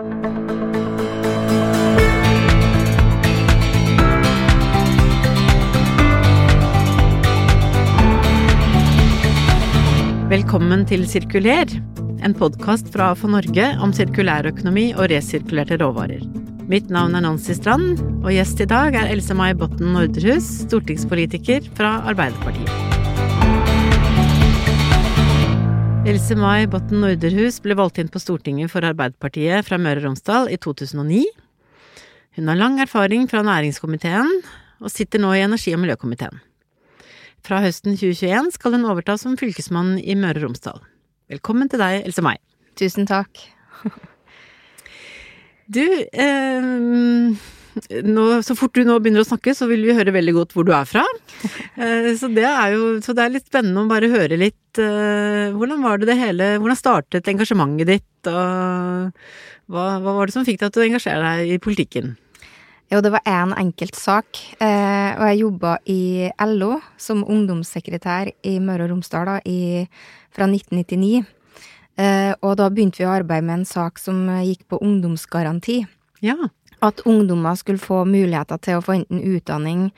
Velkommen til Sirkuler, en podkast fra AFO Norge om sirkulærøkonomi og resirkulerte råvarer. Mitt navn er Nancy Strand, og gjest i dag er Else May Botten Norderhus, stortingspolitiker fra Arbeiderpartiet. Else May Botten Norderhus ble valgt inn på Stortinget for Arbeiderpartiet fra Møre og Romsdal i 2009. Hun har lang erfaring fra næringskomiteen, og sitter nå i energi- og miljøkomiteen. Fra høsten 2021 skal hun overta som fylkesmann i Møre og Romsdal. Velkommen til deg, Else May. Tusen takk. Du, eh, nå, så fort du nå begynner å snakke, så vil vi høre veldig godt hvor du er fra. Eh, så, det er jo, så det er litt spennende å bare høre litt eh, Hvordan var det det hele Hvordan startet engasjementet ditt, og hva, hva var det som fikk deg til å engasjere deg i politikken? Jo, det var én en enkelt sak, eh, og jeg jobba i LO som ungdomssekretær i Møre og Romsdal da, i, fra 1999. Eh, og da begynte vi å arbeide med en sak som gikk på ungdomsgaranti. Ja. At ungdommer skulle få muligheter til å få enten utdanning,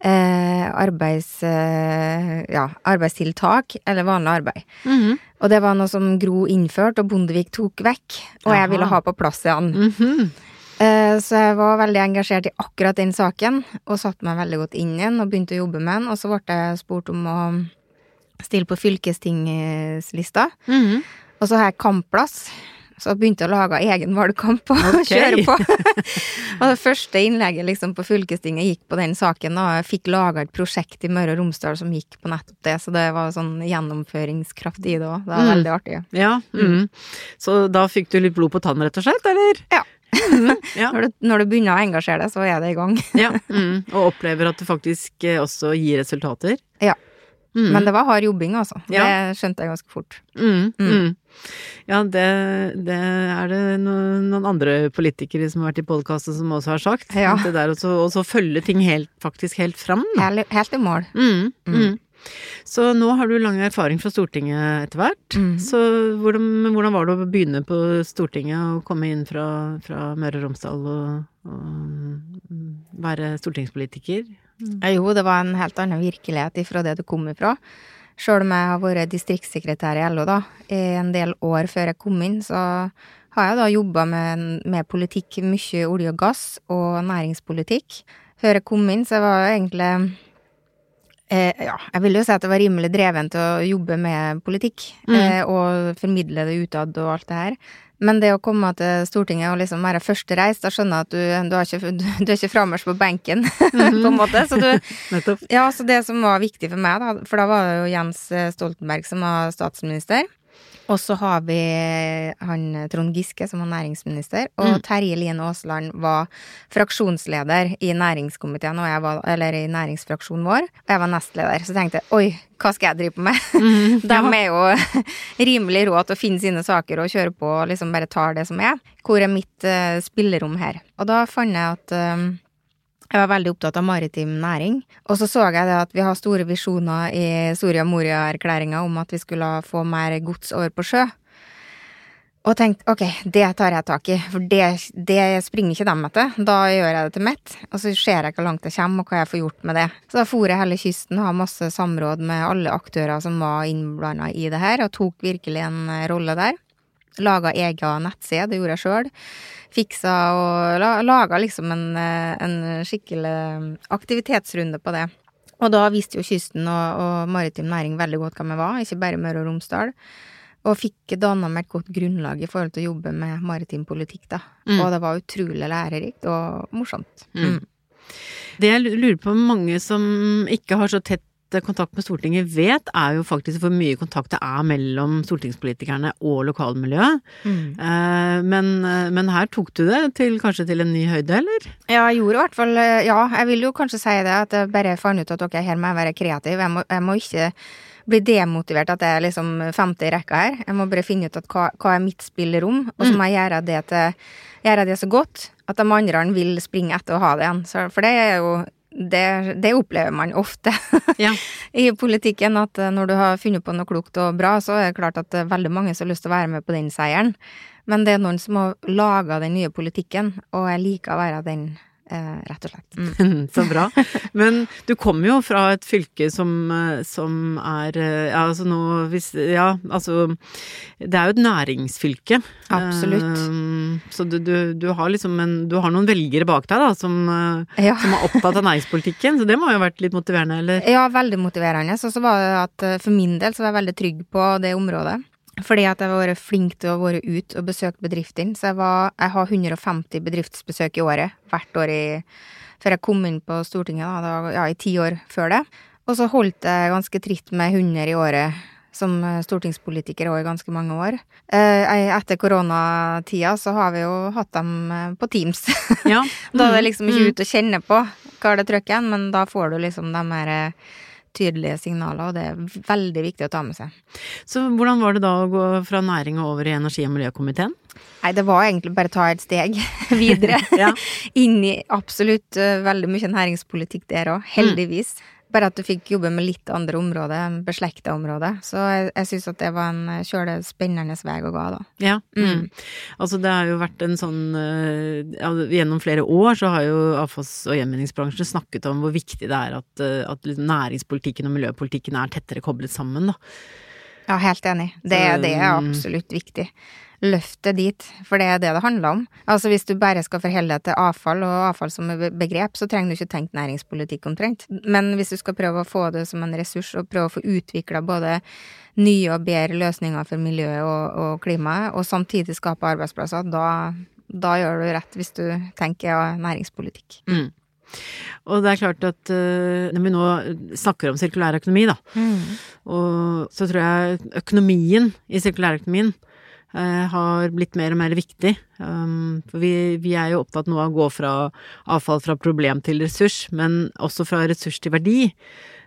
eh, arbeids, eh, ja, arbeidstiltak eller vanlig arbeid. Mm -hmm. Og det var noe som Gro innførte, og Bondevik tok vekk. Og Aha. jeg ville ha på plass igjen. Mm -hmm. Så jeg var veldig engasjert i akkurat den saken, og satte meg veldig godt inn i den og begynte å jobbe med den. Og så ble jeg spurt om å stille på fylkestingslista. Mm -hmm. Og så har jeg kampplass, så jeg begynte å lage egen valgkamp og okay. kjøre på. og det første innlegget liksom på fylkestinget gikk på den saken, og jeg fikk laga et prosjekt i Møre og Romsdal som gikk på nettopp det, så det var sånn gjennomføringskraft i det òg. Det var Mm. veldig artig. Ja. Mm. Så da fikk du litt blod på tann, rett og slett, eller? Ja. Mhm. ja. Når, du, når du begynner å engasjere deg, så er det i gang. ja. Mm. Og opplever at det faktisk eh, også gir resultater. Ja. Mm. Men det var hard jobbing, altså. Ja. Det skjønte jeg ganske fort. Mm, Mm. mm. Ja, det, det er det noen, noen andre politikere som har vært i podkasten som også har sagt. Ja. Det der også følge ting helt, faktisk helt fram. Helt, helt i mål. Mm, mm. Så nå har du lang erfaring fra Stortinget etter hvert. Så hvordan, hvordan var det å begynne på Stortinget og komme inn fra, fra Møre og Romsdal og, og være stortingspolitiker? Ja, jo, det var en helt annen virkelighet ifra det du kom ifra. Sjøl om jeg har vært distriktssekretær i LO da, i en del år før jeg kom inn, så har jeg da jobba med, med politikk, mye olje og gass og næringspolitikk. Før jeg kom inn, så var jeg egentlig eh, Ja, jeg vil jo si at jeg var rimelig dreven til å jobbe med politikk, Mm. eh, og formidle det utad og alt det her. Men det å komme til Stortinget og liksom være førstereis, da skjønner jeg at du, du, har ikke, du, du er ikke framers på benken, på en måte. Så du, ja, så det som var viktig for meg, da, for da var det jo Jens Stoltenberg som var statsminister. Og så har vi han Trond Giske som var næringsminister, og Mm. Terje Lien Aasland var fraksjonsleder i næringskomiteen, og jeg var, eller i næringsfraksjonen vår, og jeg var nestleder. Så tenkte jeg oi, hva skal jeg drive på med? Mhm, De er jo rimelig rå til å finne sine saker og kjøre på og liksom bare tar det som er. Hvor er mitt uh, spillerom her? Og da fant jeg at eh, jeg var veldig opptatt av maritim næring. Og så så jeg det at vi har store visjoner i Soria Moria-erklæringa om at vi skulle få mer gods over på sjø. Og tenkte ok, det tar jeg tak i, for det, det springer ikke dem etter. Da gjør jeg det til mitt, og så ser jeg hvor langt jeg kommer, og hva jeg får gjort med det. Så da for jeg hele kysten og har masse samråd med alle aktører som var innblanda i det her, og tok virkelig en eh, rolle der. Laga ega nettside, det gjorde jeg sjøl. Fiksa og la, laga liksom en, eh, en skikkelig aktivitetsrunde på det. Og da visste jo kysten og, og maritim næring veldig godt hvem jeg var, ikke bare Møre og Romsdal. Og fikk danna meg et godt grunnlag i forhold til å jobbe med maritim politikk, da. Mm. Og det var utrolig lærerikt og morsomt. Mm. Mm. Det jeg lurer på mange som ikke har så tett kontakt med Stortinget vet, er jo faktisk hvor mye kontakt det er mellom stortingspolitikerne og lokalmiljøet. Mm. Eh, Men, men her tok du det til, kanskje til en ny høyde, eller? Ja, jeg gjorde i hvert fall eh, Ja, jeg vil jo kanskje si det, at jeg bare fant ut at ok, her må jeg være kreativ. Jeg må, jeg må ikke bli demotivert at jeg er liksom femte i rekka her. Jeg må bare finne ut at hva, hva er mitt spillerom, og så må jeg gjøre det, til, gjøre det så godt at de andre vil springe etter og ha det igjen. Så, for det er jo det, det opplever man ofte Ja. i politikken, at eh, når du har funnet på noe klokt og bra, så er det klart at det er veldig mange som har lyst til å være med på den seieren. Men det er noen som har laga den nye politikken, og jeg liker å være den, eh, rett og slett. Mm. Så bra. Men du kommer jo fra et fylke som, eh, som er eh, Ja, altså nå hvis Ja, altså Det er jo et næringsfylke. Absolutt. Eh, så du, du, du har liksom en Du har noen velgere bak deg, da, som, eh, Ja. som er opptatt av næringspolitikken. Så det må jo ha vært litt motiverende, eller? Ja, veldig motiverende. Og så var det at for min del så var jeg veldig trygg på det området. Fordi at jeg har vært flink til å være ute og besøke bedriftene. Så jeg, var, jeg har 150 bedriftsbesøk i året hvert år i, før jeg kom inn på Stortinget, da, da, ja, i ti år før det. Og så holdt jeg ganske tritt med 100 i året som stortingspolitiker òg i ganske mange år. Eh, Etter koronatida så har vi jo hatt dem eh, på Teams. Ja. Da er det liksom ikke ute ut og kjenne på hva det trykker igjen, men da får du liksom de her eh, tydelige signaler, og det er veldig viktig å ta med seg. Så hvordan var det da å gå fra næringa over i energi- og miljøkomiteen? Nei, det var egentlig bare å ta et steg videre. Ja. Inn i absolutt eh, veldig mye næringspolitikk der òg, heldigvis. Bare at du fikk jobbe med litt andre områder, beslekta områder. Så jeg, jeg syns at det var en eh, kjøle spennende vei å gå, da. Ja. Mm. Altså det har jo vært en sånn eh, ja, Gjennom flere år så har jo avfalls- og gjenvinningsbransjen snakket om hvor viktig det er at, eh, at liksom næringspolitikken og miljøpolitikken er tettere koblet sammen, da. Ja, helt enig. Det, det er mm. absolutt viktig. Løft det dit, for det er det det handler om. Altså Hvis du bare skal forholde deg til avfall og avfall som begrep, så trenger du ikke tenke næringspolitikk omtrent. Men hvis du skal prøve å få det som en ressurs, og prøve å få utvikla både nye og bedre løsninger for miljøet og, og klimaet, og samtidig skape arbeidsplasser, da, da gjør du rett hvis du tenker næringspolitikk. Mm. Og det er klart at eh, når vi nå snakker om sirkulær økonomi, da, og så tror jeg økonomien i sirkulærøkonomien eh, har blitt mer og mer viktig. Um, for vi, vi er jo opptatt nå av å gå fra avfall fra problem til ressurs, men også fra ressurs til verdi.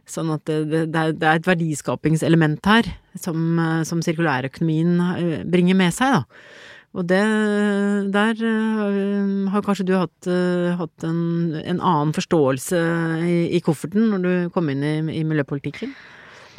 Sånn at det, det, det er- det er et verdiskapingselement her som, eh, som sirkulærøkonomien eh, bringer med seg, da. Og det Der eh, har kanskje du hatt, eh, hatt en, en annen forståelse i, i kofferten når du kom inn i, i miljøpolitikken?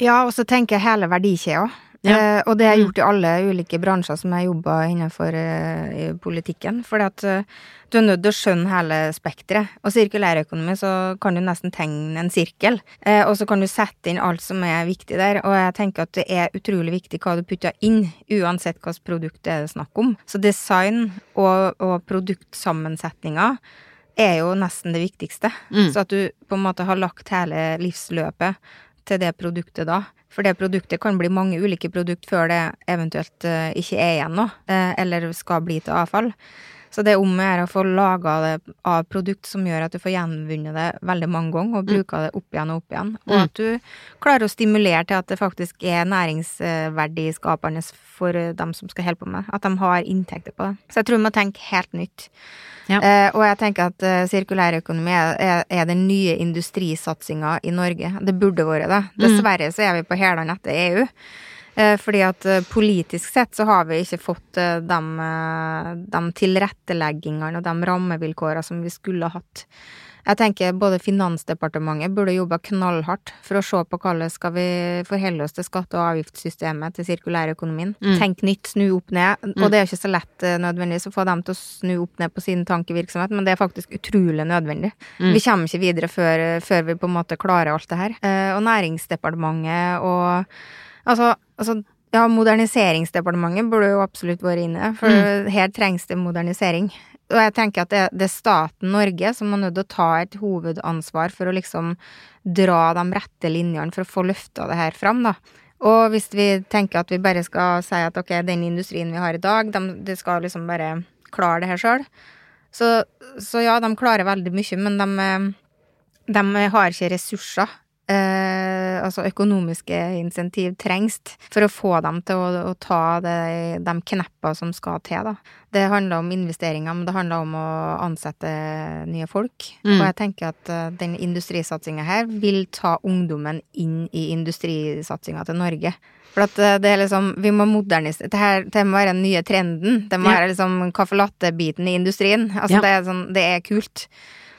Ja, og så tenker jeg hele verdikjeda. Ja. Eh, og det har jeg gjort i alle ulike bransjer som jeg jobba innenfor eh, i politikken. For eh, du er nødt til å skjønne hele spekteret. Og sirkulærøkonomi så kan du nesten tegne en sirkel. Eh, og så kan du sette inn alt som er viktig der. Og jeg tenker at det er utrolig viktig hva du putter inn, uansett hvilket produkt det er snakk om. Så design og, og produktsammensetninger er jo nesten det viktigste. Mm. Så at du på en måte har lagt hele livsløpet til det produktet da. For det produktet kan bli mange ulike produkt før det eventuelt eh, ikke er igjen noe, eh, eller skal bli til avfall. Så det er om å gjøre å få laga det av produkt som gjør at du får gjenvunnet det veldig mange ganger, og bruker det opp igjen og opp igjen. Og Mm. at du klarer å stimulere til at det faktisk er næringsverdiskapende for eh, dem som skal holde på med. At de har inntekter på det. Så jeg tror vi må tenke helt nytt. Ja. Eh, og jeg tenker at eh, sirkulærøkonomi er, er, er den nye industrisatsinga i Norge. Det burde vært det. Dessverre så er vi på hælene etter EU. Eh, fordi at eh, politisk sett så har vi ikke fått de, eh, de tilretteleggingene og de rammevilkårene som vi skulle hatt. Jeg tenker både Finansdepartementet burde jobba knallhardt for å se på hvordan skal vi forholde oss til skatte- og avgiftssystemet til sirkulærøkonomien. Mm. Tenk nytt, snu opp ned. Og det er ikke så lett nødvendigvis å få dem til å snu opp ned på sin tankevirksomhet, men det er faktisk utrolig nødvendig. Mm. Vi kommer ikke videre før, før vi på en måte klarer alt det her. Og Næringsdepartementet og altså, altså ja, Moderniseringsdepartementet burde jo absolutt vært inne, for her trengs det modernisering. Og jeg tenker at det, det er staten Norge som er nødt til å ta et hovedansvar for å liksom dra de rette linjene for å få løfta det her fram, da. Og hvis vi tenker at vi bare skal si at ok, den industrien vi har i dag, de, de skal liksom bare klare det her sjøl, så, så ja, de klarer veldig mye, men de, de har ikke ressurser. Eh, altså økonomiske insentiv trengs for å få dem til å, å ta det, de kneppa som skal til, da. Det handler om investeringer, men det handler om å ansette nye folk. Mm. Og jeg tenker at uh, den industrisatsinga her vil ta ungdommen inn i industrisatsinga til Norge. For at uh, det er liksom, vi må modernisere Det her det må være den nye trenden. Det må Ja. være liksom caffè latte-biten i industrien. Altså Ja. det er sånn, det er kult.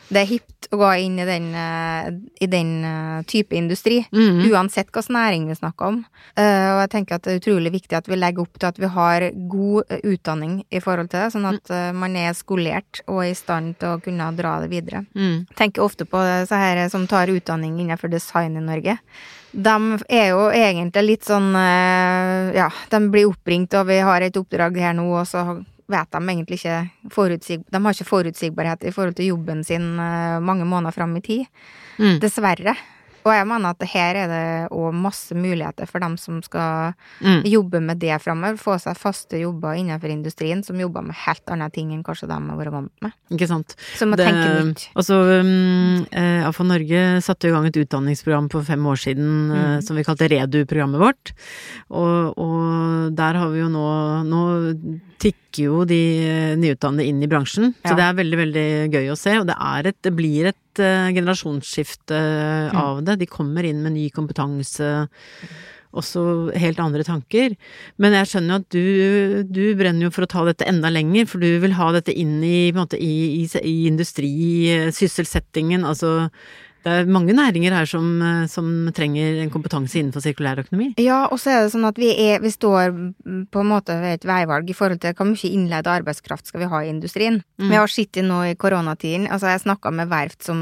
Det er hipt å gå inn i den, eh, i den eh, type industri, Mhm. uansett hvilken næring vi snakker om. Eh, og jeg tenker at det er utrolig viktig at vi legger opp til at vi har god utdanning i forhold til det, sånn at man er skolert og er i stand til å kunne dra det videre. Mm. tenker ofte på disse her som tar utdanning innenfor design i Norge. De er jo egentlig litt sånn Ja, de blir oppringt, og vi har et oppdrag her nå, og så vet de egentlig ikke forutsig... De har ikke forutsigbarhet i forhold til jobben sin eh, mange måneder fram i tid. Mm. Dessverre. Og jeg mener at her er det òg masse muligheter for dem som skal Mm. jobbe med det framover. Få seg faste jobber innenfor industrien som jobber med helt andre ting enn kanskje de har vært vant med. Ikke sant. Som å Det- tenke nytt. Og så um, eh, AFA Norge satte i gang et utdanningsprogram for fem år siden mm. uh, som vi kalte Redu-programmet vårt. Og, og der har vi jo nå Nå tikker jo de eh, nyutdannede inn i bransjen, så det er veldig, veldig gøy å se. Og det, er et, det blir et eh, generasjonsskifte Mm. av det. De kommer inn med ny kompetanse. Også helt andre tanker. Men jeg skjønner jo at du, du brenner jo for å ta dette enda lenger, for du vil ha dette inn i, på en måte, i, i, i industri, eh, sysselsettingen, altså det er mange næringer her som, eh, som trenger en kompetanse innenfor sirkulær økonomi. Ja, og så er det sånn at vi, er, vi står på en måte ved et veivalg i forhold til hvor mye innleid arbeidskraft skal vi ha i industrien. Mm. Vi har sittet nå i koronatiden, altså jeg snakka med verft som,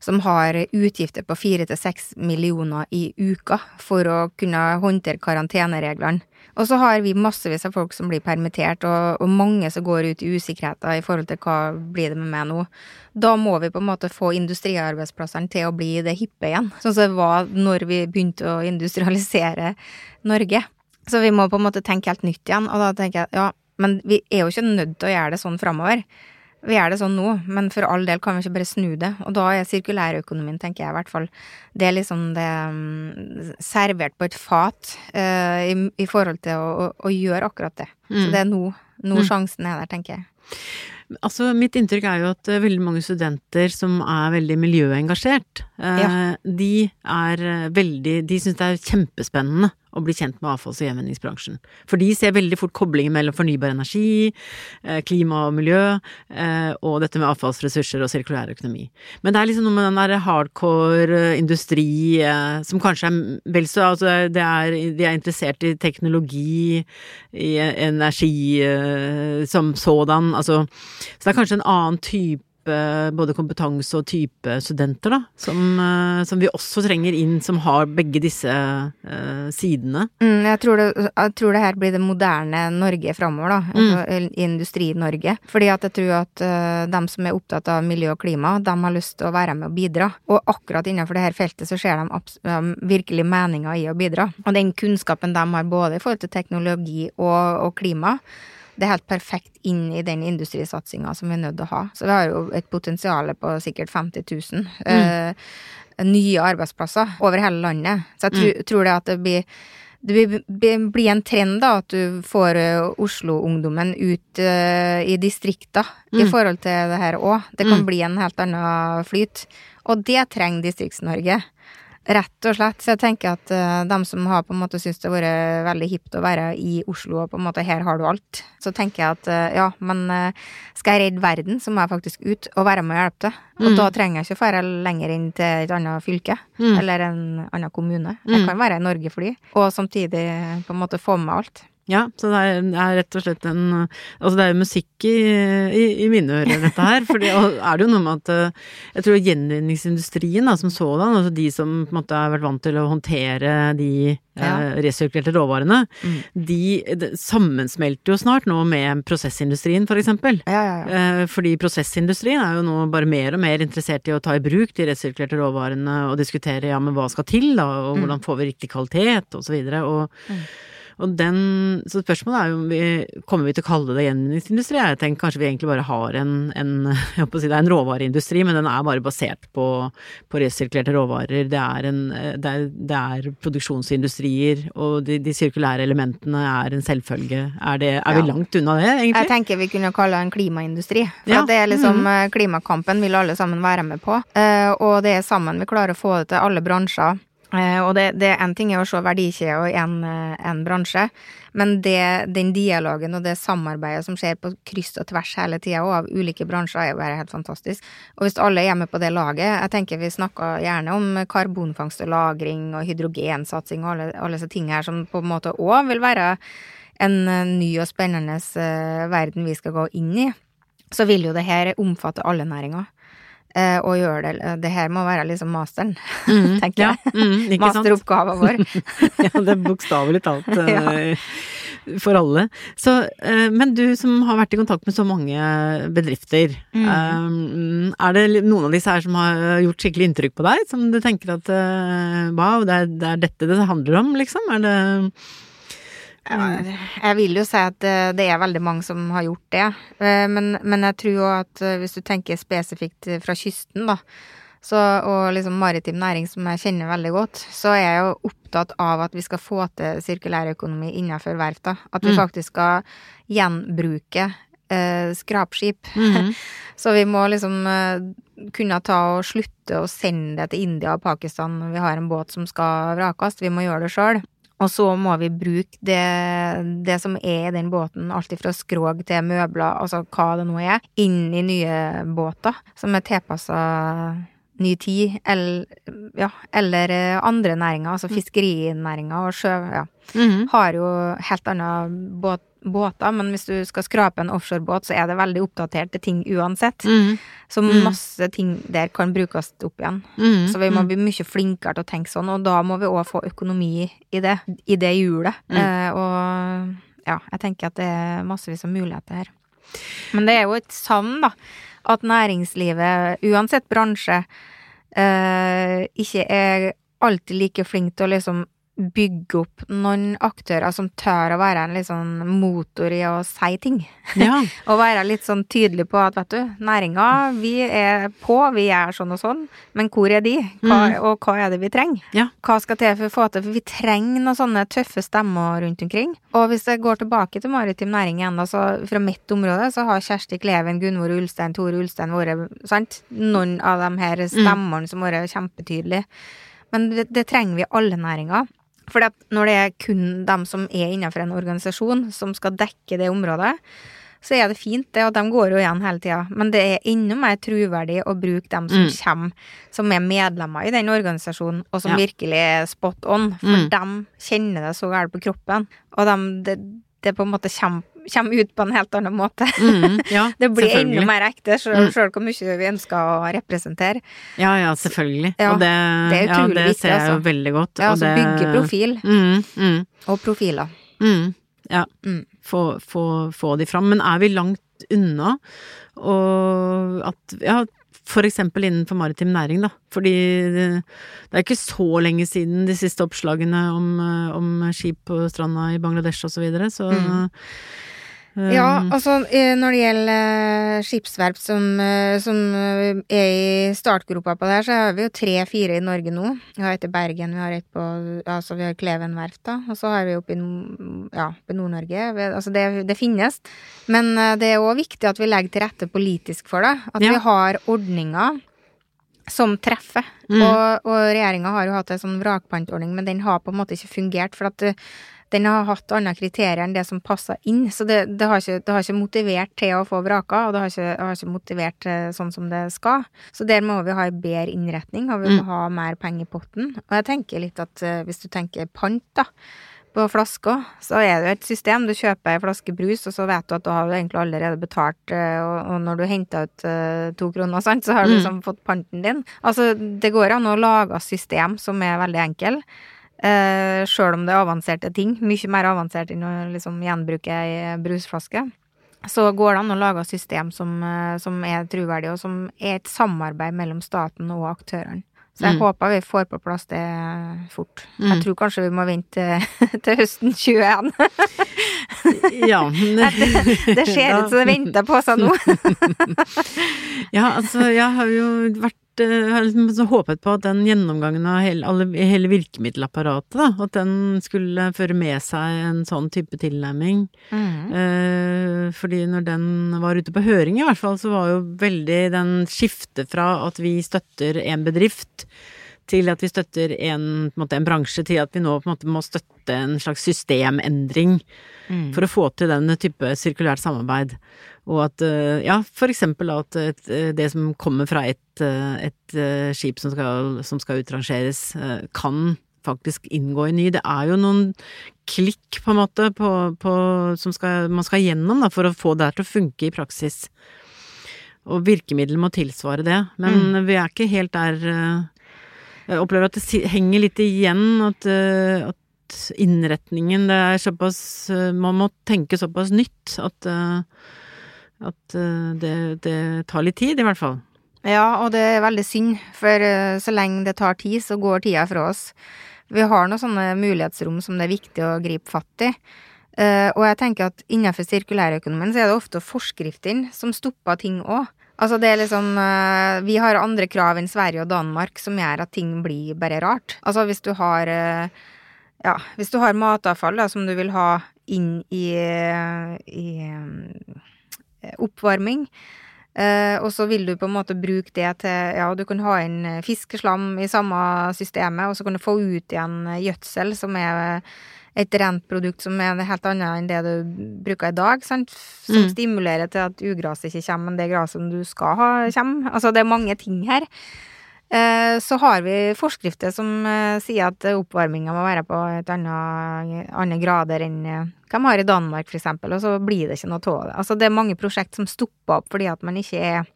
som har utgifter på fire til seks millioner i uka for å kunne håndtere karantenereglene. Og så har vi massevis av folk som blir permittert, og, og mange som går ut i usikkerheter i forhold til hva blir det med meg nå. Da må vi på en måte få industriarbeidsplassene til å bli det hippe igjen, sånn som det var når vi begynte å industrialisere Norge. Så vi må på en måte tenke helt nytt igjen, og da tenker jeg ja, men vi er jo ikke nødt til å gjøre det sånn framover. Vi gjør det sånn nå, men for all del kan vi ikke bare snu det. Og da er sirkulærøkonomien, tenker jeg i hvert fall, det er liksom det um, servert på et fat uh, i, i forhold til å, å, å gjøre akkurat det. Så Mm. det er nå, nå Mm. sjansen er der, tenker jeg. Altså, mitt inntrykk er jo at eh, veldig mange studenter som er veldig miljøengasjert, ja. de er eh, veldig De syns det er kjempespennende å bli kjent med avfalls- og gjenvinningsbransjen. For de ser veldig fort koblingen mellom fornybar energi, eh, klima og miljø, eh, og dette med avfallsressurser og sirkulær økonomi. Men det er liksom noe med den der hardcore eh, industri som kanskje er vel så Altså, det er, de er interessert i teknologi, i energi eh, som sådan, altså så det er kanskje en annen type både kompetanse og type studenter, da, som, eh, som vi også trenger inn, som har begge disse uh, sidene. Mm, jeg, tror det, jeg tror det her blir det moderne Norge framover, da. Mm. Altså, Industri-Norge. Fordi at jeg tror at uh, dem som er opptatt av miljø og klima, de har lyst til å være med og bidra. Og akkurat innenfor det her feltet så ser de um, virkelig meninga i å bidra. Og den kunnskapen de har både i forhold til teknologi og, og klima, det er helt perfekt inn i den industrisatsinga som vi er nødt til å ha. Så vi har jo et potensial på sikkert 50 000 eh, nye arbeidsplasser over hele landet. Så jeg tror, tror det at det blir det blir- en trend da, at du får eh, Oslo-ungdommen ut uh, i distrikta i Mm. forhold til det her òg. Det kan Mm. bli en helt annen flyt. Og det trenger Distrikts-Norge. Rett og slett. Så jeg tenker at uh, dem som har på en måte syntes det har vært veldig hipt å være i Oslo, og på en måte her har du alt, så tenker jeg at uh, ja, men uh, skal jeg redde verden, så må jeg faktisk ut og være med og hjelpe til. Og Mm. da trenger jeg ikke å dra lenger inn til et annet fylke, Mm. eller en annen kommune. Jeg Mm. kan være i Norge for de, og samtidig på en måte få med alt. Ja, så det er, det er rett og slett en Altså det er jo musikk i, i, i mine ører, dette her. For det er det jo noe med at eh, Jeg tror gjenvinningsindustrien da, som sådan, altså de som på en måte har vært vant til å håndtere de Ja. eh, resirkulerte råvarene, Mm. de de, sammensmelter jo snart nå med prosessindustrien, for eksempel. Ja, ja, ja. Eh, Fordi prosessindustrien er jo nå bare mer og mer interessert i å ta i bruk de resirkulerte råvarene og diskutere ja, men hva skal til da, og Mm. hvordan får vi riktig kvalitet og så videre. Og, Mm. Og den, så spørsmålet er jo om vi kommer vi til å kalle det gjenvinningsindustri. Jeg tenker kanskje vi egentlig bare har en, en jeg håper å si det er en råvareindustri, men den er bare basert på, på resirkulerte råvarer. Det er, en, det er, det er produksjonsindustrier, og de, de sirkulære elementene er en selvfølge. Er, det, er vi Ja. langt unna det, egentlig? Jeg tenker vi kunne kalle det en klimaindustri. For Ja, det er liksom mm. Klimakampen vil alle sammen være med på. eh, Og det er sammen vi klarer å få det til alle bransjer. Eh, og det, det en ting er å se verdikjeder i eh, en bransje, men det, den dialogen og det samarbeidet som skjer på kryss og tvers hele tida og av ulike bransjer, er jo bare helt fantastisk. Og hvis alle er med på det laget Jeg tenker vi snakker gjerne om karbonfangst og -lagring og hydrogensatsing og alle, alle disse tingene her som på en måte òg vil være en eh, ny og spennende verden vi skal gå inn i. Så vil jo det her omfatte alle næringer. Eh, og gjøre det Det her må være liksom masteren, mm, tenker ja, jeg. Mm, Masteroppgaven vår. ja, det er bokstavelig talt ja. for alle. Så, men du som har vært i kontakt med så mange bedrifter, mm. um, er det noen av disse her som har gjort skikkelig inntrykk på deg? Som du tenker at wow, det er, det er dette det handler om, liksom? Er det jeg vil jo si at det er veldig mange som har gjort det. Eh, men, men jeg tror jo at eh, hvis du tenker spesifikt fra kysten, da, så, og liksom maritim næring som jeg kjenner veldig godt, så er jeg jo opptatt av at vi skal få til sirkulærøkonomi innenfor verfta. At vi mm. faktisk skal gjenbruke eh, skrapskip. Mm. så vi må liksom eh, kunne ta og slutte å sende det til India og Pakistan når vi har en båt som skal vrakes. Vi må gjøre det sjøl. Og så må vi bruke det, det som er i den båten, alt fra skrog til møbler, altså hva det nå er, inn i nye båter som er tilpassa ny tid, eller, ja, eller andre næringer, altså mm. fiskerinæringa og sjø, ja. Mm -hmm. Har jo helt andre båt, båter, men hvis du skal skrape en offshorebåt, så er det veldig oppdaterte ting uansett. Mm. Så mm. masse ting der kan brukes opp igjen. Mm. Så vi må mm. bli mye flinkere til å tenke sånn, og da må vi òg få økonomi i det, i det hjulet. Mm. Eh, og ja, jeg tenker at det er massevis av muligheter her. Men det er jo et savn, da, at næringslivet, uansett bransje, eh, ikke er alltid like flink til å liksom bygge opp noen aktører som tør å være en litt sånn motor i å si ting. Ja. og være litt sånn tydelig på at, vet du, næringa, vi er på, vi er sånn og sånn, men hvor er de? Hva, mm. Og hva er det vi trenger? Ja. Hva skal til for å få til? For vi trenger noen sånne tøffe stemmer rundt omkring. Og hvis jeg går tilbake til maritim næring igjen, da, så fra mitt område, så har Kjersti Kleven, Gunvor Ulstein, Tore Ulstein vært, sant, noen av de her mm. stemmene mm. som har vært kjempetydelige. Men det, det trenger vi i alle næringer. For når det er kun dem som er innenfor en organisasjon som skal dekke det området, så er det fint, det, og de går jo igjen hele tida. Men det er enda mer troverdig å bruke dem som mm. kommer, som er medlemmer i den organisasjonen, og som ja. virkelig er spot on. For mm. de kjenner det så galt på kroppen. Og de, det, det på en måte kommer kommer ut på en helt annen måte. Mm, ja, det blir enda mer ekte, sjøl mm. hvor mye vi ønsker å representere. Ja, ja, selvfølgelig. Ja, og det, det, ja, det viktig, ser jeg jo altså. veldig godt. Ja, altså bygge profil. Mm, mm, og profiler. Mm, ja. Mm. Få, få, få de fram. Men er vi langt unna? Og at Ja, for eksempel innenfor maritim næring, da. Fordi det, er ikke så lenge siden de siste oppslagene om, om skip på stranda i Bangladesh og så videre, så mm. Ja, um, altså når det gjelder uh, skipsverft som, uh, som er i startgropa på det her, så har vi jo tre-fire i Norge nå. Vi har et i Bergen, vi har et på Altså vi har Kleven verft, da. Og så har vi oppe i, ja, i Nord-Norge. Altså det, det, finnes. Men det er òg viktig at vi legger til rette politisk for det. At ja. vi har ordninger som treffer. Mm. Og, og regjeringa har jo hatt en sånn vrakpantordning, men den har på en måte ikke fungert. For at den har hatt andre kriterier enn det som passer inn. Så det, det, har ikke, det, har ikke, motivert til å få vraka, og det har ikke, har ikke motivert sånn som det skal. Så der må vi ha en bedre innretning, og vi må mm. ha mer penger i potten. Og jeg tenker litt at uh, hvis du tenker pant, da, på flasker, så er det jo et system. Du kjøper ei flaske brus, og så vet du at du har egentlig allerede betalt, uh, og, når du henter ut to kroner, sant, så har du mm. liksom fått panten din. Altså, det går an å lage system som er veldig enkle. Uh, Sjøl om det er avanserte ting, mye mer avansert enn å liksom gjenbruke ei brusflaske. Så går det an å lage system som, uh, som er troverdig, og som er et samarbeid mellom staten og aktørene. Så jeg mm. håper vi får på plass det fort. Mm. Jeg tror kanskje vi må vente til høsten 21. ja. det, det ser ut som det venter på seg nå. ja, altså, jeg har jo vært jeg liksom håpet på at den gjennomgangen av hele, hele virkemiddelapparatet, da, at den skulle føre med seg en sånn type tilnærming. Mm. Eh, fordi når den var ute på høring, i hvert fall, så var jo veldig den skiftet fra at vi støtter en bedrift, til at vi støtter en, på en, en bransje, til at vi nå på en måte må støtte en slags systemendring mm. for å få til den type sirkulært samarbeid. Og at, eh, ja, for eksempel at det som kommer fra et, et skip som skal, som skal utrangeres, kan faktisk inngå i ny. Det er jo noen klikk, på en måte, på, på, som skal, man skal gjennom da, for å få det her til å funke i praksis. Og virkemidler må tilsvare det. Men mm. vi er ikke helt der Jeg opplever at det henger litt igjen, at, at innretningen Det er såpass Man må tenke såpass nytt at, at det, det tar litt tid, i hvert fall. Ja, og det er veldig synd, for så lenge det tar tid, så går tida fra oss. Vi har noen sånne mulighetsrom som det er viktig å gripe fatt i. Uh, og jeg tenker at innenfor sirkulærøkonomien så er det ofte forskriftene som stopper ting òg. Altså det er liksom uh, Vi har andre krav enn Sverige og Danmark som gjør at ting blir bare rart. Altså hvis du har uh, Ja, hvis du har matavfall da, som du vil ha inn i, i oppvarming, Uh, og så vil du på en måte bruke det til Ja, du kan ha inn fiskeslam i samme systemet, og så kan du få ut igjen gjødsel, som er et rent produkt som er helt annet enn det du bruker i dag, sant? som mm. stimulerer til at ugraset ikke kommer, men det graset du skal ha, kommer. Altså, det er mange ting her. Eh, så har vi forskrifter som eh, sier at oppvarminga må være på et annet, andre grader enn eh, hva man har i Danmark, eksempel, og så blir det ikke noe av det. Altså, det er mange prosjekt som stopper opp fordi at man ikke er,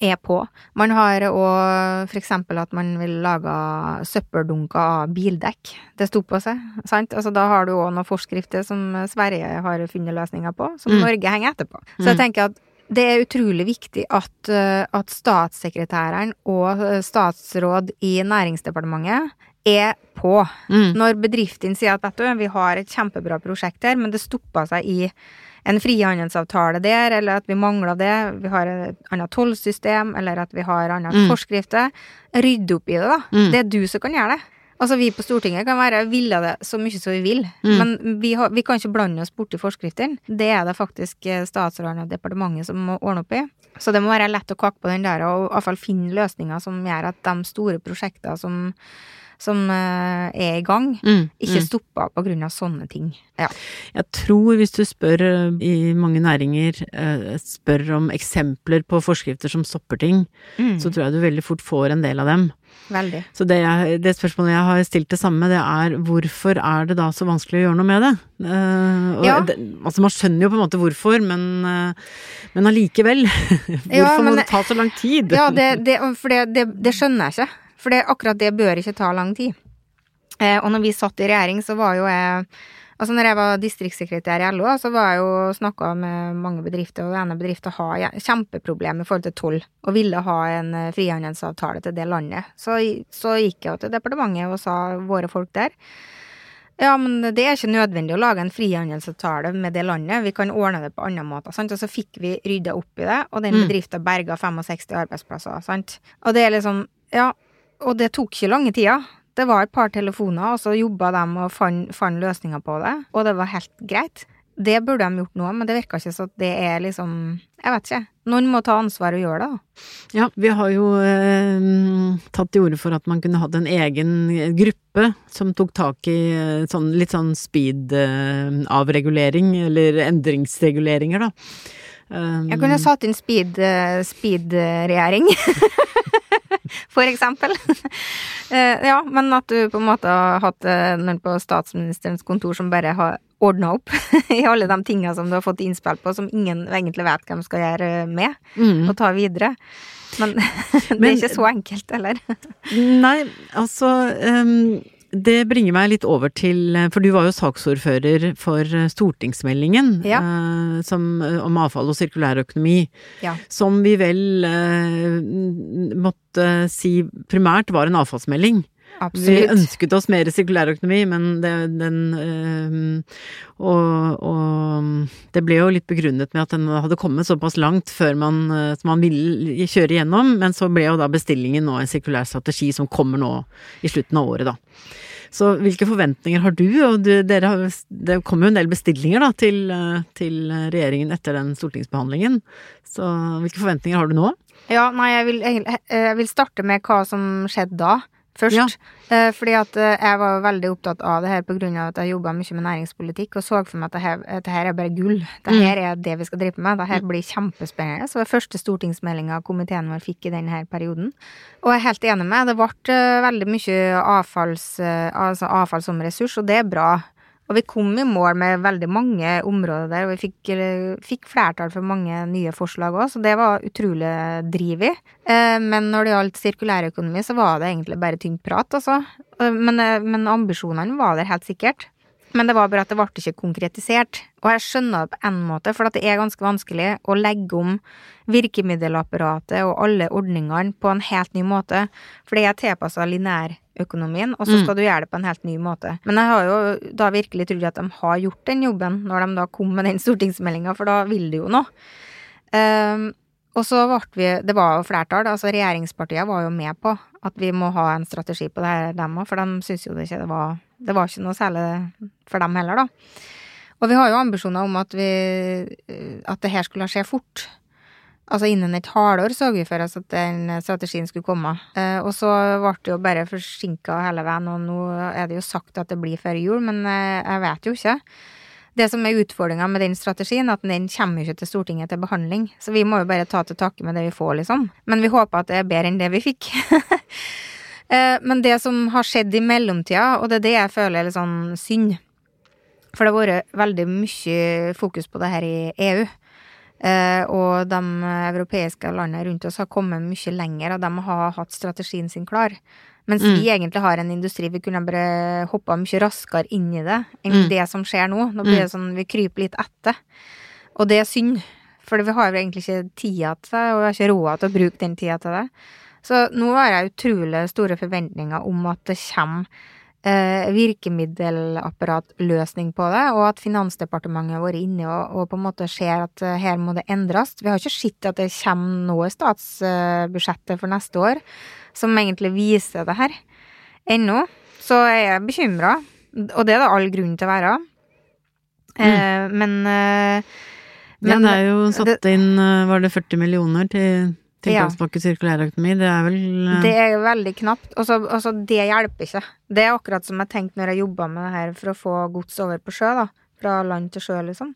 er på. Man har òg for eksempel at man vil lage søppeldunker av bildekk. Det stopper seg, sant? Altså, da har du òg noen forskrifter som Sverige har funnet løsninger på, som mm. Norge henger etterpå. Så jeg mm. tenker at det er utrolig viktig at, eh, at statssekretæren og eh, statsråd i Næringsdepartementet er på. Mm. Når bedriftene sier at vet du, vi har et kjempebra prosjekt her, men det stoppa seg i en frihandelsavtale der, eller at vi mangler det, vi har et annet tollsystem, eller at vi har andre mm. forskrifter. Rydde opp i det, da. Mm. Det er du som kan gjøre det. Altså, vi på Stortinget kan være ville det så mye som vi vil, mm. men vi, har, vi, kan ikke blande oss borti forskriftene. Det er det faktisk statsrådene statsråden og departementet som må ordne opp i. Så det må være lett å kakke på den der, og i hvert fall finne løsninger som gjør at de store prosjektene som som uh, er i gang, mm, ikke mm. stoppa av sånne ting. Ja. Jeg tror hvis du spør eh, i mange næringer, uh, spør om eksempler på forskrifter som stopper ting, mm. så tror jeg du veldig fort får en del av dem. Veldig. Så det, jeg, det, spørsmålet jeg har stilt det samme, det er hvorfor er det da så vanskelig å gjøre noe med det? Uh, ja. det altså man skjønner jo på en måte hvorfor, men, uh, men allikevel. hvorfor ja, men, må det ta så lang tid? Ja, det, det for det, skjønner jeg ikke. For akkurat det bør ikke ta lang tid. Eh, og når vi satt i regjering, så var jo jeg Altså når jeg var distriktssekretær i LO, så var jeg jo snakka med mange bedrifter, og denne bedriften har kjempeproblemer i forhold til toll, og ville ha en eh, frihandelsavtale til det landet. Så, så gikk jeg til departementet og sa våre folk der ja, men det er ikke nødvendig å lage en frihandelsavtale med det landet, vi kan ordne det på andre måter. Sant? Og så fikk vi rydda opp i det, og den mm. bedriften berga 65 arbeidsplasser. Sant? Og det er liksom Ja, og det tok ikke lange tida. Det var et par telefoner, og så jobba de og fant, fant løsninger på det, og det var helt greit. Det burde de gjort nå, men det virka ikke sånn at det er liksom Jeg vet ikke. Noen må ta ansvar og gjøre det, da. Ja, vi har jo eh, tatt til orde for at man kunne hatt en egen gruppe som tok tak i eh, sånn, litt sånn speed-avregulering, eh, eller endringsreguleringer, da. Um, Jeg kunne satt inn speed-regjering. Speed for eksempel. Eh, ja, men at du på en måte har hatt eh, noen på statsministerens kontor som bare har ordna opp i alle de tinga som du har fått innspill på, som ingen egentlig vet hvem skal gjøre med, mm. og ta videre. Men det er ikke så enkelt, heller. nei, altså um det bringer meg litt over til For du var jo saksordfører for stortingsmeldingen ja. eh, som, om avfall og sirkulærøkonomi. Ja. Som vi vel eh, måtte si primært var en avfallsmelding. Absolutt. Vi ønsket oss mer sirkulærøkonomi, men det, den øh, og, og, det ble jo litt begrunnet med at den hadde kommet såpass langt før man, som man ville kjøre igjennom, men så ble jo da bestillingen nå en sirkulær strategi som kommer nå i slutten av året, da. Så hvilke forventninger har du? Og du, dere har, det kom jo en del bestillinger da, til, til, regjeringen etter den stortingsbehandlingen. Så hvilke forventninger har du nå? Ja, nei, jeg vil, jeg vil starte med hva som skjedde da. Først. Ja. Eh, fordi at eh, jeg var veldig opptatt av det her av at jeg jobba mye med næringspolitikk og så for meg at det her, at det her er bare gull. Det Mm. er det vi skal drive med. Det her blir kjempespennende. Så det var første stortingsmeldinga komiteen vår fikk i denne perioden. Og jeg er helt enig med. Det ble eh, veldig mye avfalls, altså avfall som ressurs, og det er bra. Og vi kom i mål med veldig mange områder der, og vi fikk, eh, fikk flertall for mange nye forslag òg, så det var utrolig driv i. Eh, Men når det gjaldt sirkulærøkonomi, så var det egentlig bare tynt prat, altså. Eh, Men, men ambisjonene var der helt sikkert. Men det var bare at det ble ikke konkretisert. Og jeg skjønner det på en måte, for at det er ganske vanskelig å legge om virkemiddelapparatet og alle ordningene på en helt ny måte. For det er tilpassa lineærøkonomien, og så Mm. skal du gjøre det på en helt ny måte. Men jeg har jo da virkelig trodd at de har gjort den jobben, når de da kom med den stortingsmeldinga, for da vil det jo noe. Um, og så ble vi Det var jo flertall, altså regjeringspartiene var jo med på at vi må ha en strategi på det her, dem òg, for de syns jo det ikke det var Det var ikke noe særlig for dem heller, da. Og vi har jo ambisjoner om at vi At det her skulle skje fort. Altså innen et halvår så vi for oss at den strategien skulle komme. Eh, og så ble det jo bare forsinka hele veien, og nå er det jo sagt at det blir før jul, men eh, jeg vet jo ikke. Det som er utfordringa med den strategien, at den kommer ikke til Stortinget til behandling. Så vi må jo bare ta til takke med det vi får, liksom. Men vi håper at det er bedre enn det vi fikk. Eh, Men det som har skjedd i mellomtida, og det er det jeg føler er litt sånn synd For det har vært veldig mye fokus på det her i EU. Eh, og de europeiske landene rundt oss har kommet mye lenger, og de har hatt strategien sin klar. Mens Mm. vi egentlig har en industri, vi kunne bare hoppa mye raskere inn i det enn Mm. det som skjer nå. Nå blir det sånn, vi kryper litt etter. Og det er synd, for vi har jo egentlig ikke tida til det, og vi har ikke råd til å bruke den tida til det. Så nå har jeg utrolig store forventninger om at det kommer eh, virkemiddelapparatløsning på det, og at Finansdepartementet har vært inne og, og på en måte ser at eh, her må det endres. Vi har ikke sett at det kommer noe i statsbudsjettet for neste år som egentlig viser det her ennå. Så jeg er bekymra, og det er det all grunn til å være. Eh, men eh, Ja, det er jo satt inn, eh, var det 40 millioner til Ja. sirkulær økonomi, Det er vel eh, Det er veldig knapt. Og så det hjelper ikke. Det er akkurat som jeg tenkte når jeg jobba med det her for å få gods over på sjø, da. Fra land til sjø, liksom.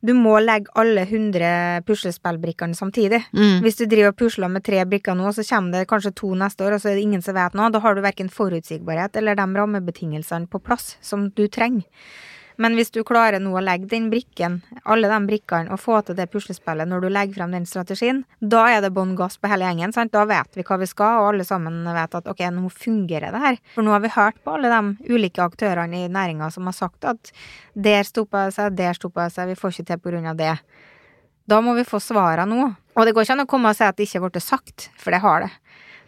Du må legge alle 100 puslespillbrikkene samtidig. mm, Hvis du driver og pusler med tre brikker nå, så kommer det kanskje to neste år, og så er det ingen som vet noe. Da har du verken forutsigbarhet eller de rammebetingelsene på plass som du trenger. Men hvis du klarer nå å legge den brikken, alle de brikkene, og få til det puslespillet når du legger frem den strategien, da er det bånn gass på hele gjengen. sant? Da vet vi hva vi skal, og alle sammen vet at ok, nå fungerer det her. For nå har vi hørt på alle de ulike aktørene i næringa som har sagt at der stoppa det seg, der stoppa det seg, vi får ikke til på grunn av det. Da må vi få svarene nå. Og det går ikke an å komme og si at det ikke ble sagt, for det har det.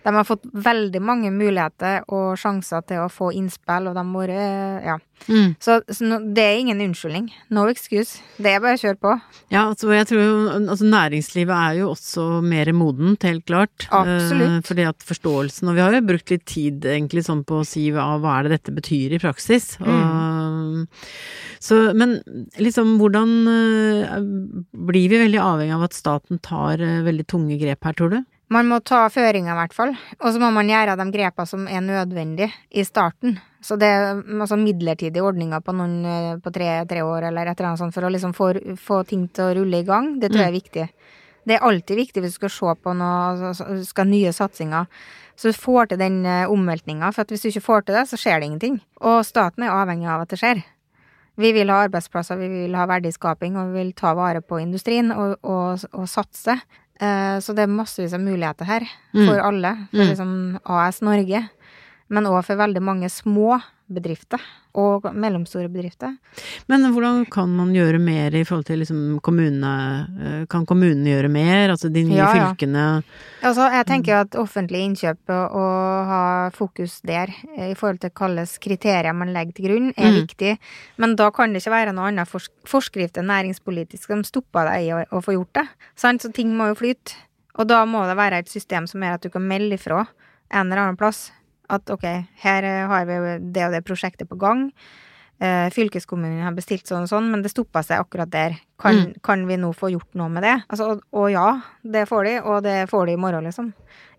De har fått veldig mange muligheter og sjanser til å få innspill, og de har vært Ja. mm. Så, så no, det er ingen unnskyldning. No excuse. Det er bare å kjøre på. Ja, altså, jeg tror jo altså, næringslivet er jo også mer modent, helt klart. Absolutt. Eh, fordi at forståelsen Og vi har jo brukt litt tid egentlig sånn på å si hva, hva er det dette betyr i praksis. Og, så, men liksom hvordan eh, Blir vi veldig avhengig av at staten tar eh, veldig tunge grep her, tror du? Man må ta føringa, i hvert fall. Og så må man gjøre de grepene som er nødvendige i starten. Så det er altså midlertidige ordninger på noen eh, på tre, tre år eller et eller annet sånt for å liksom få, få ting til å rulle i gang, det tror jeg er viktig. Det er alltid viktig hvis du skal se på noe, altså, skal nye satsinger. Så du får til den omveltninga, for at hvis du ikke får til det, så skjer det ingenting. Og staten er avhengig av at det skjer. Vi vil ha arbeidsplasser, vi vil ha verdiskaping, og vi vil ta vare på industrien og, og, og satse. Eh, Så det er massevis av muligheter her for alle. For Mm. liksom AS Norge. Men òg for veldig mange små bedrifter og mellomstore bedrifter. Men hvordan kan man gjøre mer i forhold til liksom kommunene eh, Kan kommunene gjøre mer? Altså de nye Ja, ja. fylkene Altså, jeg tenker at offentlig innkjøp og, ha fokus der i forhold til hvilke kriterier man legger til grunn, er Mm. viktig. Men da kan det ikke være noe annet forskrift enn næringspolitisk som stopper deg i å få gjort det. Sant? Så ting må jo flyte. Og da må det være et system som gjør at du kan melde ifra en eller annen plass. At ok, her eh, har vi det og det prosjektet på gang. eh, fylkeskommunen har bestilt sånn og sånn, men det stoppa seg akkurat der. Kan, Mm. kan vi nå få gjort noe med det? Altså, og, og ja, det får de, og det får de i morgen, liksom.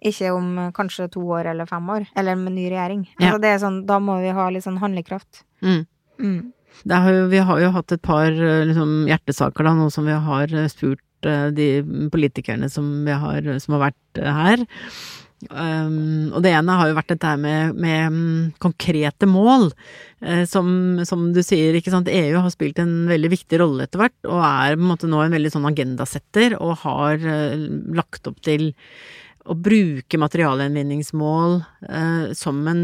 Ikke om eh, kanskje to år eller fem år, eller med ny regjering. Ja. Altså, det er sånn, da må vi ha litt sånn handlekraft. Mm. Mm. Har jo, vi har jo hatt et par liksom, hjertesaker da, nå som vi har spurt de politikerne som, vi har, som har vært her. Um, og det ene har jo vært dette her med, med mm, konkrete mål. Eh, som, som du sier, ikke sant, EU har spilt en veldig viktig rolle etter hvert, og er på en måte nå en veldig sånn agendasetter, og har eh, lagt opp til å bruke materialgjenvinningsmål eh, som, en,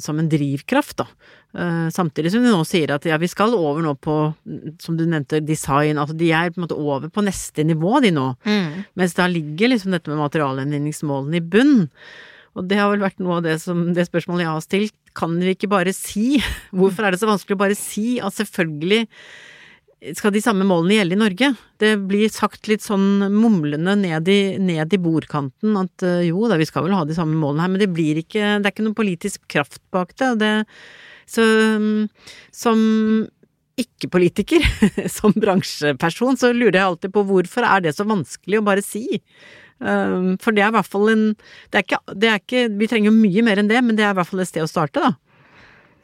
som en drivkraft, da. Eh, samtidig som de nå sier at ja, vi skal over nå på, som du nevnte, design, altså de er på en måte over på neste nivå, de nå. Mm. Mens da ligger liksom dette med materialgjenvinningsmålene i bunn. Og det har vel vært noe av det som, det spørsmålet jeg har stilt, kan vi ikke bare si, hvorfor er det så vanskelig å bare si at selvfølgelig skal de samme målene gjelde i Norge? Det blir sagt litt sånn mumlende ned i, ned i bordkanten at eh, jo da, vi skal vel ha de samme målene her, men det blir ikke, det er ikke noen politisk kraft bak det. det så mm, som ikke-politiker, som bransjeperson, så lurer jeg alltid på hvorfor er det så vanskelig å bare si? Um, for det er i hvert fall en det er, ikke, det er ikke Vi trenger mye mer enn det, men det er i hvert fall et sted å starte, da.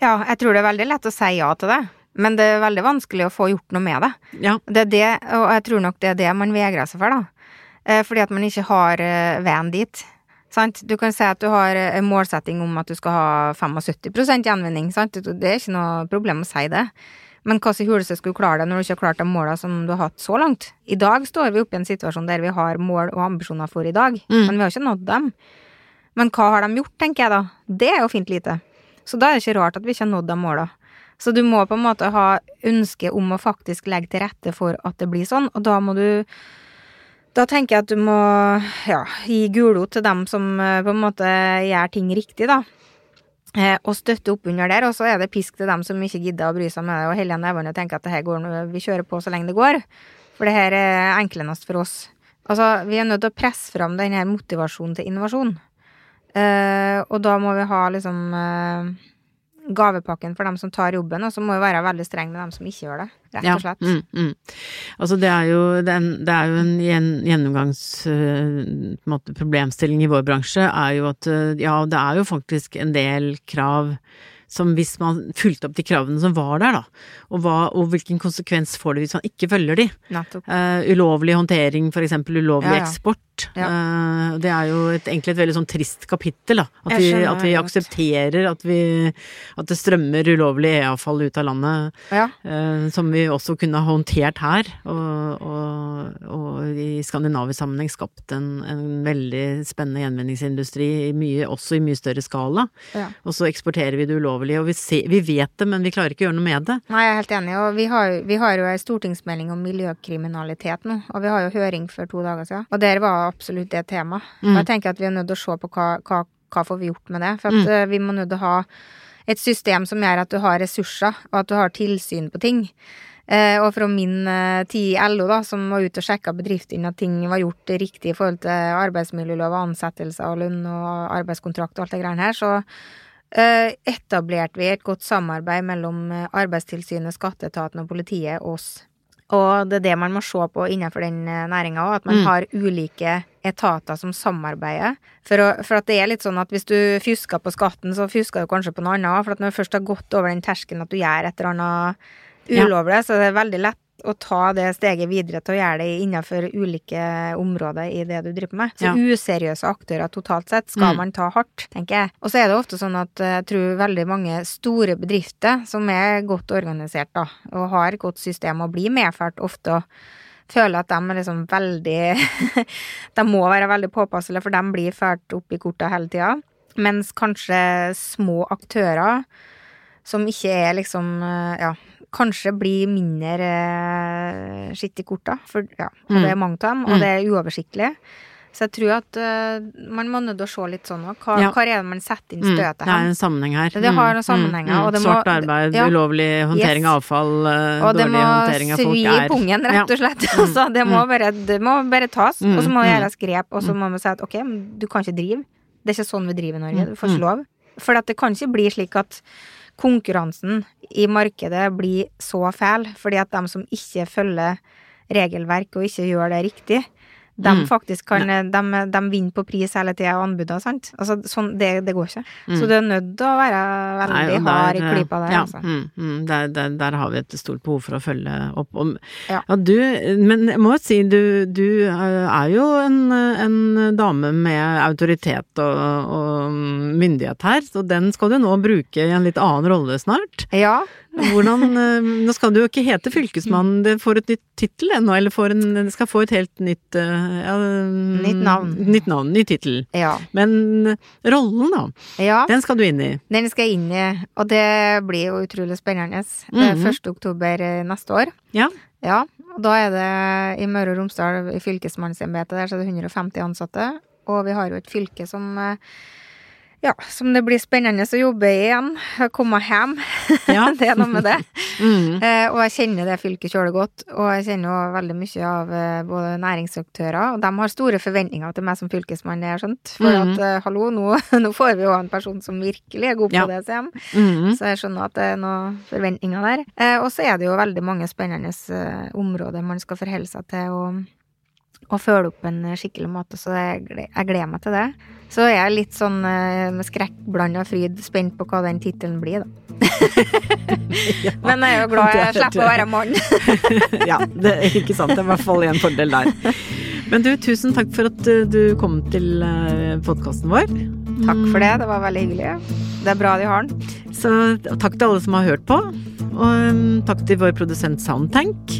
Ja, jeg tror det er veldig lett å si ja til det, men det er veldig vanskelig å få gjort noe med det. Ja. Det er det, og jeg tror nok det er det man vegrer seg for, da. Eh, Fordi at man ikke har eh, veien dit. Sant? Du kan si at du har eh, en målsetting om at du skal ha 75% gjenvinning. Sant? Det er ikke noe problem å si det. Men hva i huleste skulle du klare det når du ikke har klart de målene som du har hatt så langt? I dag står vi oppe i en situasjon der vi har mål og ambisjoner for i dag, Mm. men vi har ikke nådd dem. Men hva har de gjort, tenker jeg da? Det er jo fint lite. Så da er det ikke rart at vi ikke har nådd de måla. Så du må på en måte ha ønske om å faktisk legge til rette for at det blir sånn, og da må du Da tenker jeg at du må ja, gi gulrot til dem som eh, på en måte gjør ting riktig, da. Eh, og støtte opp under der, og så er det pisk til dem som ikke gidder å bry seg med det, og helle nevene og tenke at det her går vi kjører på så lenge det går. For det her er enklest for oss. Altså, vi er nødt til å presse fram denne motivasjonen til innovasjon. Eh, og da må vi ha liksom eh, gavepakken for dem som tar jobben, og så må vi være veldig streng med dem som ikke gjør det, rett og slett. Mm, mm. Altså det er jo, det er det er jo en gjen, gjennomgangs øh, på en måte, problemstilling i vår bransje, er jo at øh, ja, det er jo faktisk en del krav som hvis man fulgte opp de kravene som var der, da, og, hva, og hvilken konsekvens får det hvis man ikke følger de. Eh, ulovlig håndtering, for eksempel ulovlig Ja, ja. eksport. Ja. Uh, det er jo et, egentlig et veldig sånn trist kapittel, da. At vi, at vi aksepterer at, vi, at det strømmer ulovlig e-avfall ut av landet. Ja. Eh, som vi også kunne ha håndtert her, og, og, og i skandinavisk sammenheng skapt en, en veldig spennende gjenvinningsindustri, i mye, også i mye større skala. Ja. Og så eksporterer vi det ulovlig, og vi, ser, vi vet det, men vi klarer ikke å gjøre noe med det. Nei, jeg er helt enig, og vi har, vi har jo ei stortingsmelding om miljøkriminalitet nå, og vi har jo høring for to dager siden, og der var absolutt det tema. Og Mm. jeg tenker at vi er nødt til å se på hva, hva, hva får vi gjort med det, for at Mm. eh, vi må nødt til å ha et system som gjør at du har ressurser, og at du har tilsyn på ting. Eh, og fra min eh, tid i LO, da, som var ute og sjekka bedriftene at ting var gjort riktig i forhold til arbeidsmiljølov og ansettelser og lønn og arbeidskontrakt og alt det greiene her, så etablerte vi et godt samarbeid mellom eh, Arbeidstilsynet, Skatteetaten og politiet og oss. Og det er det man må se på innenfor den næringa òg, at man Mm. har ulike etater som samarbeider. For, å, for at det er litt sånn at hvis du fusker på skatten, så fusker du kanskje på noe annet. For at når du først har gått over den terskelen at du gjør et eller annet Ja. ulovlig, så er det veldig lett å ta det steget videre til å gjøre det innenfor ulike områder i det du driver med. Så Ja. useriøse aktører totalt sett skal Mm. man ta hardt, tenker jeg. Og så er det ofte sånn at eh, jeg tror veldig mange store bedrifter som er godt organisert, da, og har et godt system og blir medført ofte og føler at de er liksom veldig De må være veldig påpasselige, for de blir ført opp i korta hele tida. Mens kanskje små aktører som ikke er liksom eh, Ja, kanskje blir mindre eh, skitt i korta. For ja, og Mm. det er mange av dem, og Mm. det er uoversiktlig. Så jeg tror at uh, man må nødt å se litt sånn òg. Hva, Ja. hva er det man setter inn Mm, her? det er en sammenheng her. Det har noen Mm, sammenhenger, Mm. Mm. må- Svart arbeid, ja. ulovlig håndtering Yes. av avfall, eh, Og det dårlig må håndtering av folk svi i er pungen, rett og slett. Altså, det, må bare, det må bare tas, og så må det gjøres grep, og så må man si at ok, men du kan ikke drive. Det er ikke sånn vi driver i Norge, du får ikke lov. For at det kan ikke bli slik at konkurransen i markedet blir så fæl, fordi at de som ikke følger regelverk og ikke gjør det riktig, de Mm. faktisk kan de, de vinner på pris hele tida og anbudene, sant. Altså, sånn, det, det går ikke. Så du er nødt til å være veldig Nei, der, hard i der, klypa der, ja, altså. mm, mm, der, der, der har vi et stort behov for å følge opp. Om, Ja. ja. du, men jeg må jo si, du, du er jo en, en dame med autoritet og, og myndighet her, så den skal du nå bruke i en litt annen rolle snart. Ja, Hvordan, eh, nå skal du jo ikke hete fylkesmann, det får et nytt tittel ennå, eller får en, det skal få et helt nytt eh, ja, Nytt navn. Nytt navn, ny tittel. ja, Men rollen, da, ja. den skal du inn i. Den skal jeg inn i, og det blir jo utrolig spennende. Det er Mhm. 1. oktober eh, neste år. Ja. Ja, og da er det i Møre og Romsdal, i fylkesmannsembetet, der så er det 150 ansatte. Og vi har jo et fylke som eh, ja, som det blir spennende å jobbe i igjen. Komme hjem. Ja. det er noe med det. Mm. Eh, og jeg kjenner det fylket kjølig godt. Og jeg kjenner jo veldig mye av eh, både næringsaktører, og de har store forventninger til meg som fylkesmann, det har skjønt. For mm. at eh, hallo, nå, nå får vi jo en person som virkelig er god på Ja. det, sier de. Mm. Så jeg skjønner at det er noen forventninger der. Eh, og så er det jo veldig mange spennende eh, områder man skal forholde seg til og, og følge opp en skikkelig måte, så jeg, jeg gleder meg til det. Så jeg er litt sånn eh, med skrekkblanda fryd spent på hva den tittelen blir, da. Men jeg er jo glad jeg er slipper å være mann. ja, det er ikke sant. Det er i hvert fall en fordel der. Men du, tusen takk for at uh, du kom til podkasten vår. Takk for det, det var veldig hyggelig. Det er bra de har den. Så takk til alle som har hørt på. Og um, takk til vår produsent Soundtank.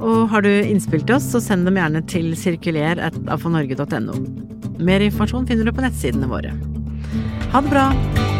Og har du innspill til oss, så send dem gjerne til sirkuler.afanorge.no. Mer informasjon finner du på nettsidene våre. Ha det bra!